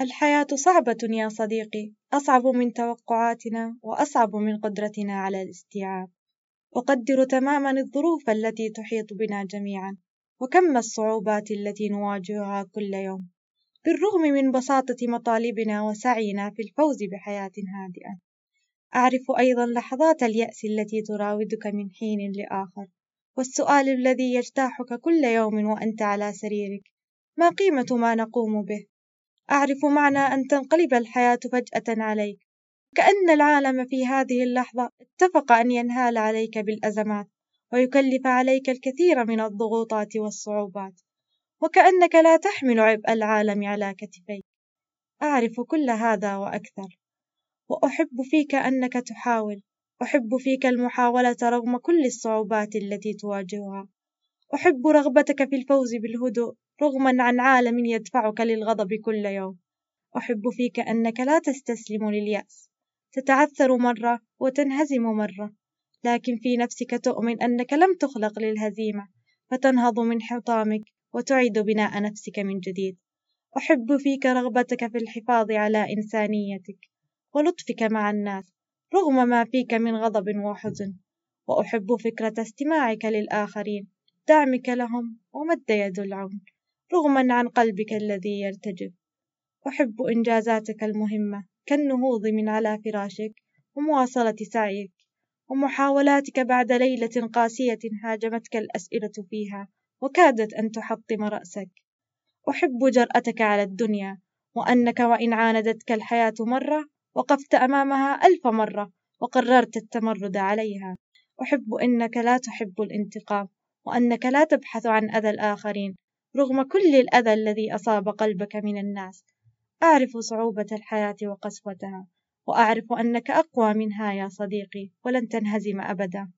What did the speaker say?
الحياة صعبة يا صديقي، أصعب من توقعاتنا وأصعب من قدرتنا على الاستيعاب، أقدر تمامًا الظروف التي تحيط بنا جميعًا، وكم الصعوبات التي نواجهها كل يوم، بالرغم من بساطة مطالبنا وسعينا في الفوز بحياة هادئة، أعرف أيضًا لحظات اليأس التي تراودك من حين لآخر، والسؤال الذي يجتاحك كل يوم وأنت على سريرك، ما قيمة ما نقوم به؟ أعرف معنى أن تنقلب الحياة فجأة عليك، كأن العالم في هذه اللحظة اتفق أن ينهال عليك بالأزمات، ويكلف عليك الكثير من الضغوطات والصعوبات، وكأنك لا تحمل عبء العالم على كتفيك، أعرف كل هذا وأكثر، وأحب فيك أنك تحاول، أحب فيك المحاولة رغم كل الصعوبات التي تواجهها، أحب رغبتك في الفوز بالهدوء رغمًا عن عالم يدفعك للغضب كل يوم، أحب فيك أنك لا تستسلم لليأس، تتعثر مرة وتنهزم مرة، لكن في نفسك تؤمن أنك لم تخلق للهزيمة، فتنهض من حطامك وتعيد بناء نفسك من جديد، أحب فيك رغبتك في الحفاظ على إنسانيتك ولطفك مع الناس رغم ما فيك من غضب وحزن، وأحب فكرة استماعك للآخرين، دعمك لهم ومد يد العون. رغما عن قلبك الذي يرتجف. أحب إنجازاتك المهمة كالنهوض من على فراشك ومواصلة سعيك ومحاولاتك بعد ليلة قاسية هاجمتك الأسئلة فيها وكادت أن تحطم رأسك. أحب جرأتك على الدنيا وأنك وإن عاندتك الحياة مرة وقفت أمامها ألف مرة وقررت التمرد عليها. أحب أنك لا تحب الانتقام وأنك لا تبحث عن أذى الآخرين رغم كل الأذى الذي أصاب قلبك من الناس، أعرف صعوبة الحياة وقسوتها، وأعرف أنك أقوى منها يا صديقي، ولن تنهزم أبدا.